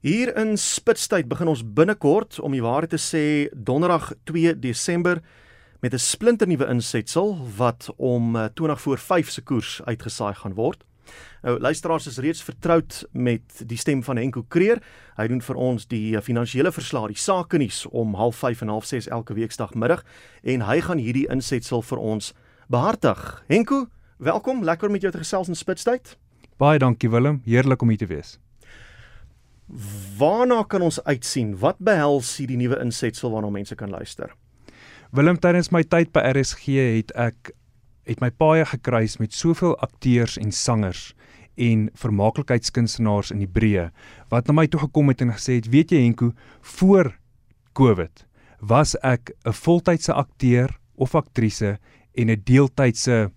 Hier in Spitstyd begin ons binnekort om die waarheid te sê Donderdag 2 Desember met 'n splinternuwe insetsel wat om 20 eh, voor 5 se koers uitgesaai gaan word. Nou luisteraars is reeds vertroud met die stem van Henko Kreer. Hy doen vir ons die eh, finansiële verslae, die sake nuus om 05:30 en 06:30 elke weekdagmiddag en hy gaan hierdie insetsel vir ons behartig. Henko, welkom, lekker om met jou te gesels in Spitstyd. Baie dankie Willem, heerlik om hier te wees. Waarna kan ons uitsien? Wat behels hierdie nuwe insetsel waarna mense kan luister? Willem tydens my tyd by RSG het ek het my paai gekruis met soveel akteurs en sangers en vermaaklikheidskunstenaars in die breë wat na my toe gekom het en gesê het weet jy Henko voor Covid was ek 'n voltydse akteur of aktrise en 'n deeltydse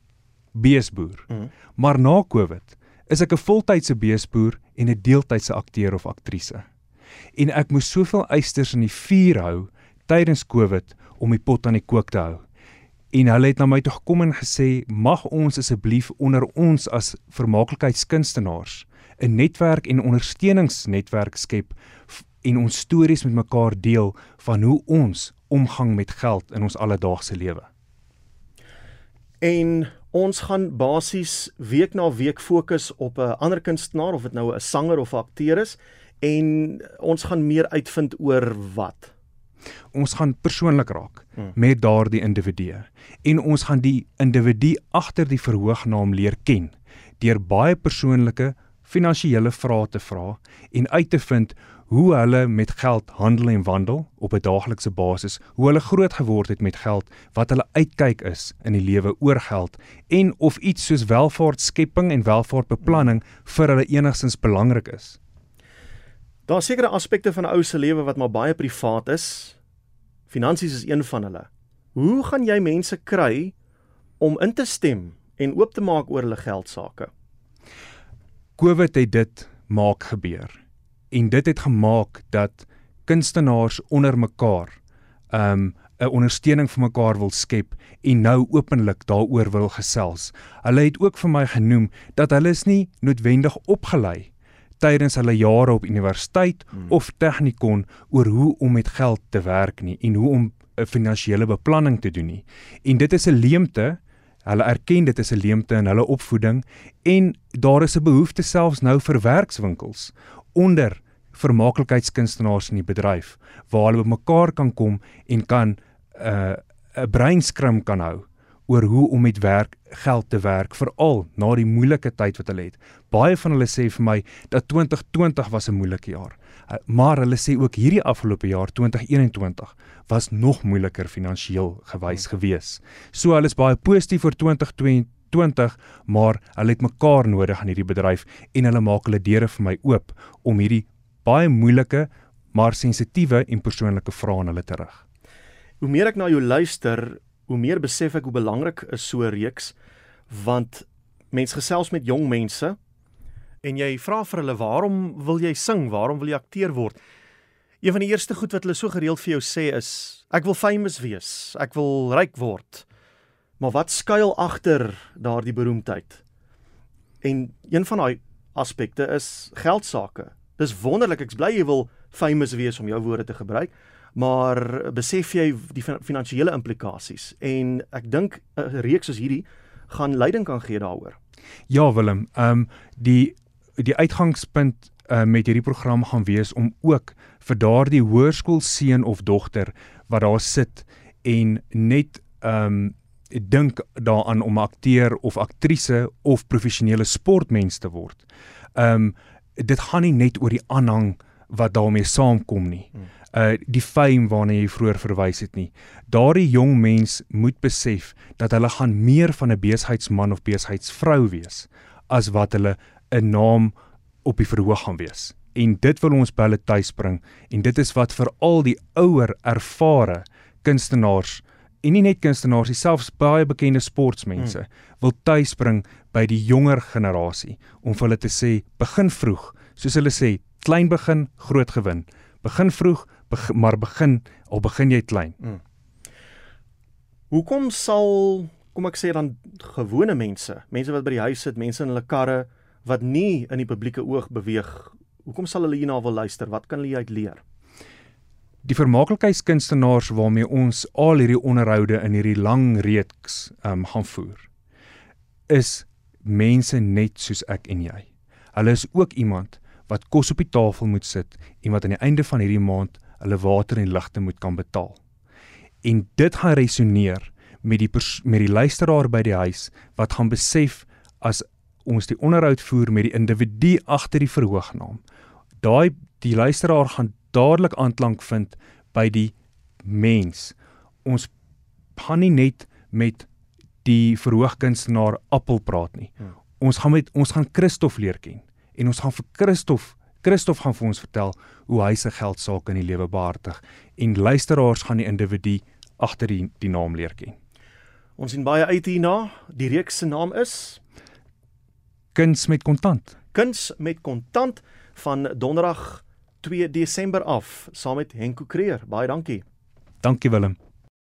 beesboer. Mm. Maar na Covid is ek 'n voltydse beesboer en 'n deeltydse akteur of aktrise. En ek moes soveel eisters in die vuur hou tydens Covid om die pot aan die kook te hou. En hulle het na my toe gekom en gesê, "Mag ons asseblief onder ons as vermaaklikheidskunstenaars 'n netwerk en ondersteuningsnetwerk skep en ons stories met mekaar deel van hoe ons omgang met geld in ons alledaagse lewe." En ons gaan basies week na week fokus op 'n ander kunstenaar of dit nou 'n sanger of 'n akteur is en ons gaan meer uitvind oor wat ons gaan persoonlik raak hmm. met daardie individu en ons gaan die individu agter die verhoognaam leer ken deur baie persoonlike finansiële vrae te vra en uit te vind hoe hulle met geld handel en wandel op 'n daaglikse basis, hoe hulle groot geword het met geld, wat hulle uitkyk is in die lewe oor geld en of iets soos welvaartskepping en welvaartbeplanning vir hulle enigstens belangrik is. Daar is sekere aspekte van 'n ou se lewe wat maar baie privaat is. Finansies is een van hulle. Hoe gaan jy mense kry om in te stem en oop te maak oor hulle geld sake? COVID het dit maak gebeur en dit het gemaak dat kunstenaars onder mekaar um 'n ondersteuning vir mekaar wil skep en nou openlik daaroor wil gesels. Hulle het ook vir my genoem dat hulle is nie noodwendig opgelei tydens hulle jare op universiteit hmm. of tegnikon oor hoe om met geld te werk nie en hoe om 'n finansiële beplanning te doen nie. En dit is 'n leemte. Hulle erken dit is 'n leemte in hulle opvoeding en daar is 'n behoefte selfs nou vir werkswinkels onder vermaaklikheidskunstenaars in die bedryf waar hulle bymekaar kan kom en kan 'n uh, 'n breinskrim kan hou oor hoe om met werk geld te werk veral na die moeilike tyd wat hulle het. Baie van hulle sê vir my dat 2020 was 'n moeilike jaar. Maar hulle sê ook hierdie afgelope jaar 2021 was nog moeiliker finansiëel gewys gewees. So hulle is baie positief vir 2022 20, maar hulle het mekaar nodig in hierdie bedryf en hulle maak hulle deure vir my oop om hierdie baie moeilike maar sensitiewe en persoonlike vrae aan hulle terug. Hoe meer ek na jou luister, hoe meer besef ek hoe belangrik is so 'n reeks want mense gesels met jong mense en jy vra vir hulle waarom wil jy sing? Waarom wil jy akteur word? Een van die eerste goed wat hulle so gereeld vir jou sê is ek wil famous wees, ek wil ryk word. Maar wat skuil agter daardie beroemdheid? En een van daai aspekte is geld sake. Dis wonderlik. Ek's bly jy wil famous wees om jou woorde te gebruik, maar besef jy die finansiële implikasies en ek dink 'n reeks soos hierdie gaan leiding kan gee daaroor. Ja Willem, ehm um, die die uitgangspunt uh, met hierdie program gaan wees om ook vir daardie hoërskool seun of dogter wat daar sit en net ehm um, dink daaraan om akteur of aktrise of professionele sportmens te word. Ehm um, dit gaan nie net oor die aanhang wat daarmee saamkom nie. Hmm. Uh die fame waarna jy vroeër verwys het nie. Daardie jong mens moet besef dat hulle gaan meer van 'n besigheidsman of besigheidsvrou wees as wat hulle 'n naam op die verhoog gaan wees. En dit wil ons by hulle tuisbring en dit is wat vir al die ouer ervare kunstenaars en nie net kunstenaars selfs baie bekende sportmense hmm. wil tuisbring by die jonger generasie om vir hulle te sê begin vroeg, soos hulle sê, klein begin, groot gewin. Begin vroeg, beg maar begin al begin jy klein. Hmm. Hoekom sal kom ek sê dan gewone mense, mense wat by die huis sit, mense in hulle karre wat nie in die publieke oog beweeg Hoekom sal hulle hierna wil luister? Wat kan hulle uit leer? Die vermaaklikheidskunstenaars waarmee ons al hierdie onderhoude in hierdie lang reeks um gaan voer is mense net soos ek en jy. Hulle is ook iemand wat kos op die tafel moet sit en wat aan die einde van hierdie maand hulle water en ligte moet kan betaal. En dit gaan resoneer met die met die luisteraar by die huis wat gaan besef as ons die onderhoud voer met die individu agter die verhoognaam. Daai die luisteraar gaan dadelik aanklank vind by die mens. Ons gaan nie net met die verhoogkunstenaar Appel praat nie. Hmm. Ons gaan met ons gaan Christof leer ken en ons gaan vir Christof Christof gaan vir ons vertel hoe hy se geld sake in die lewe behartig en luisteraars gaan die individu agter die die naam leer ken. Ons sien baie uit hierna. Die reeks se naam is Kuns met kontant. Kuns met kontant van Donderdag 2 Desember af saam met Henko Creer. Baie dankie. Dankie Willem.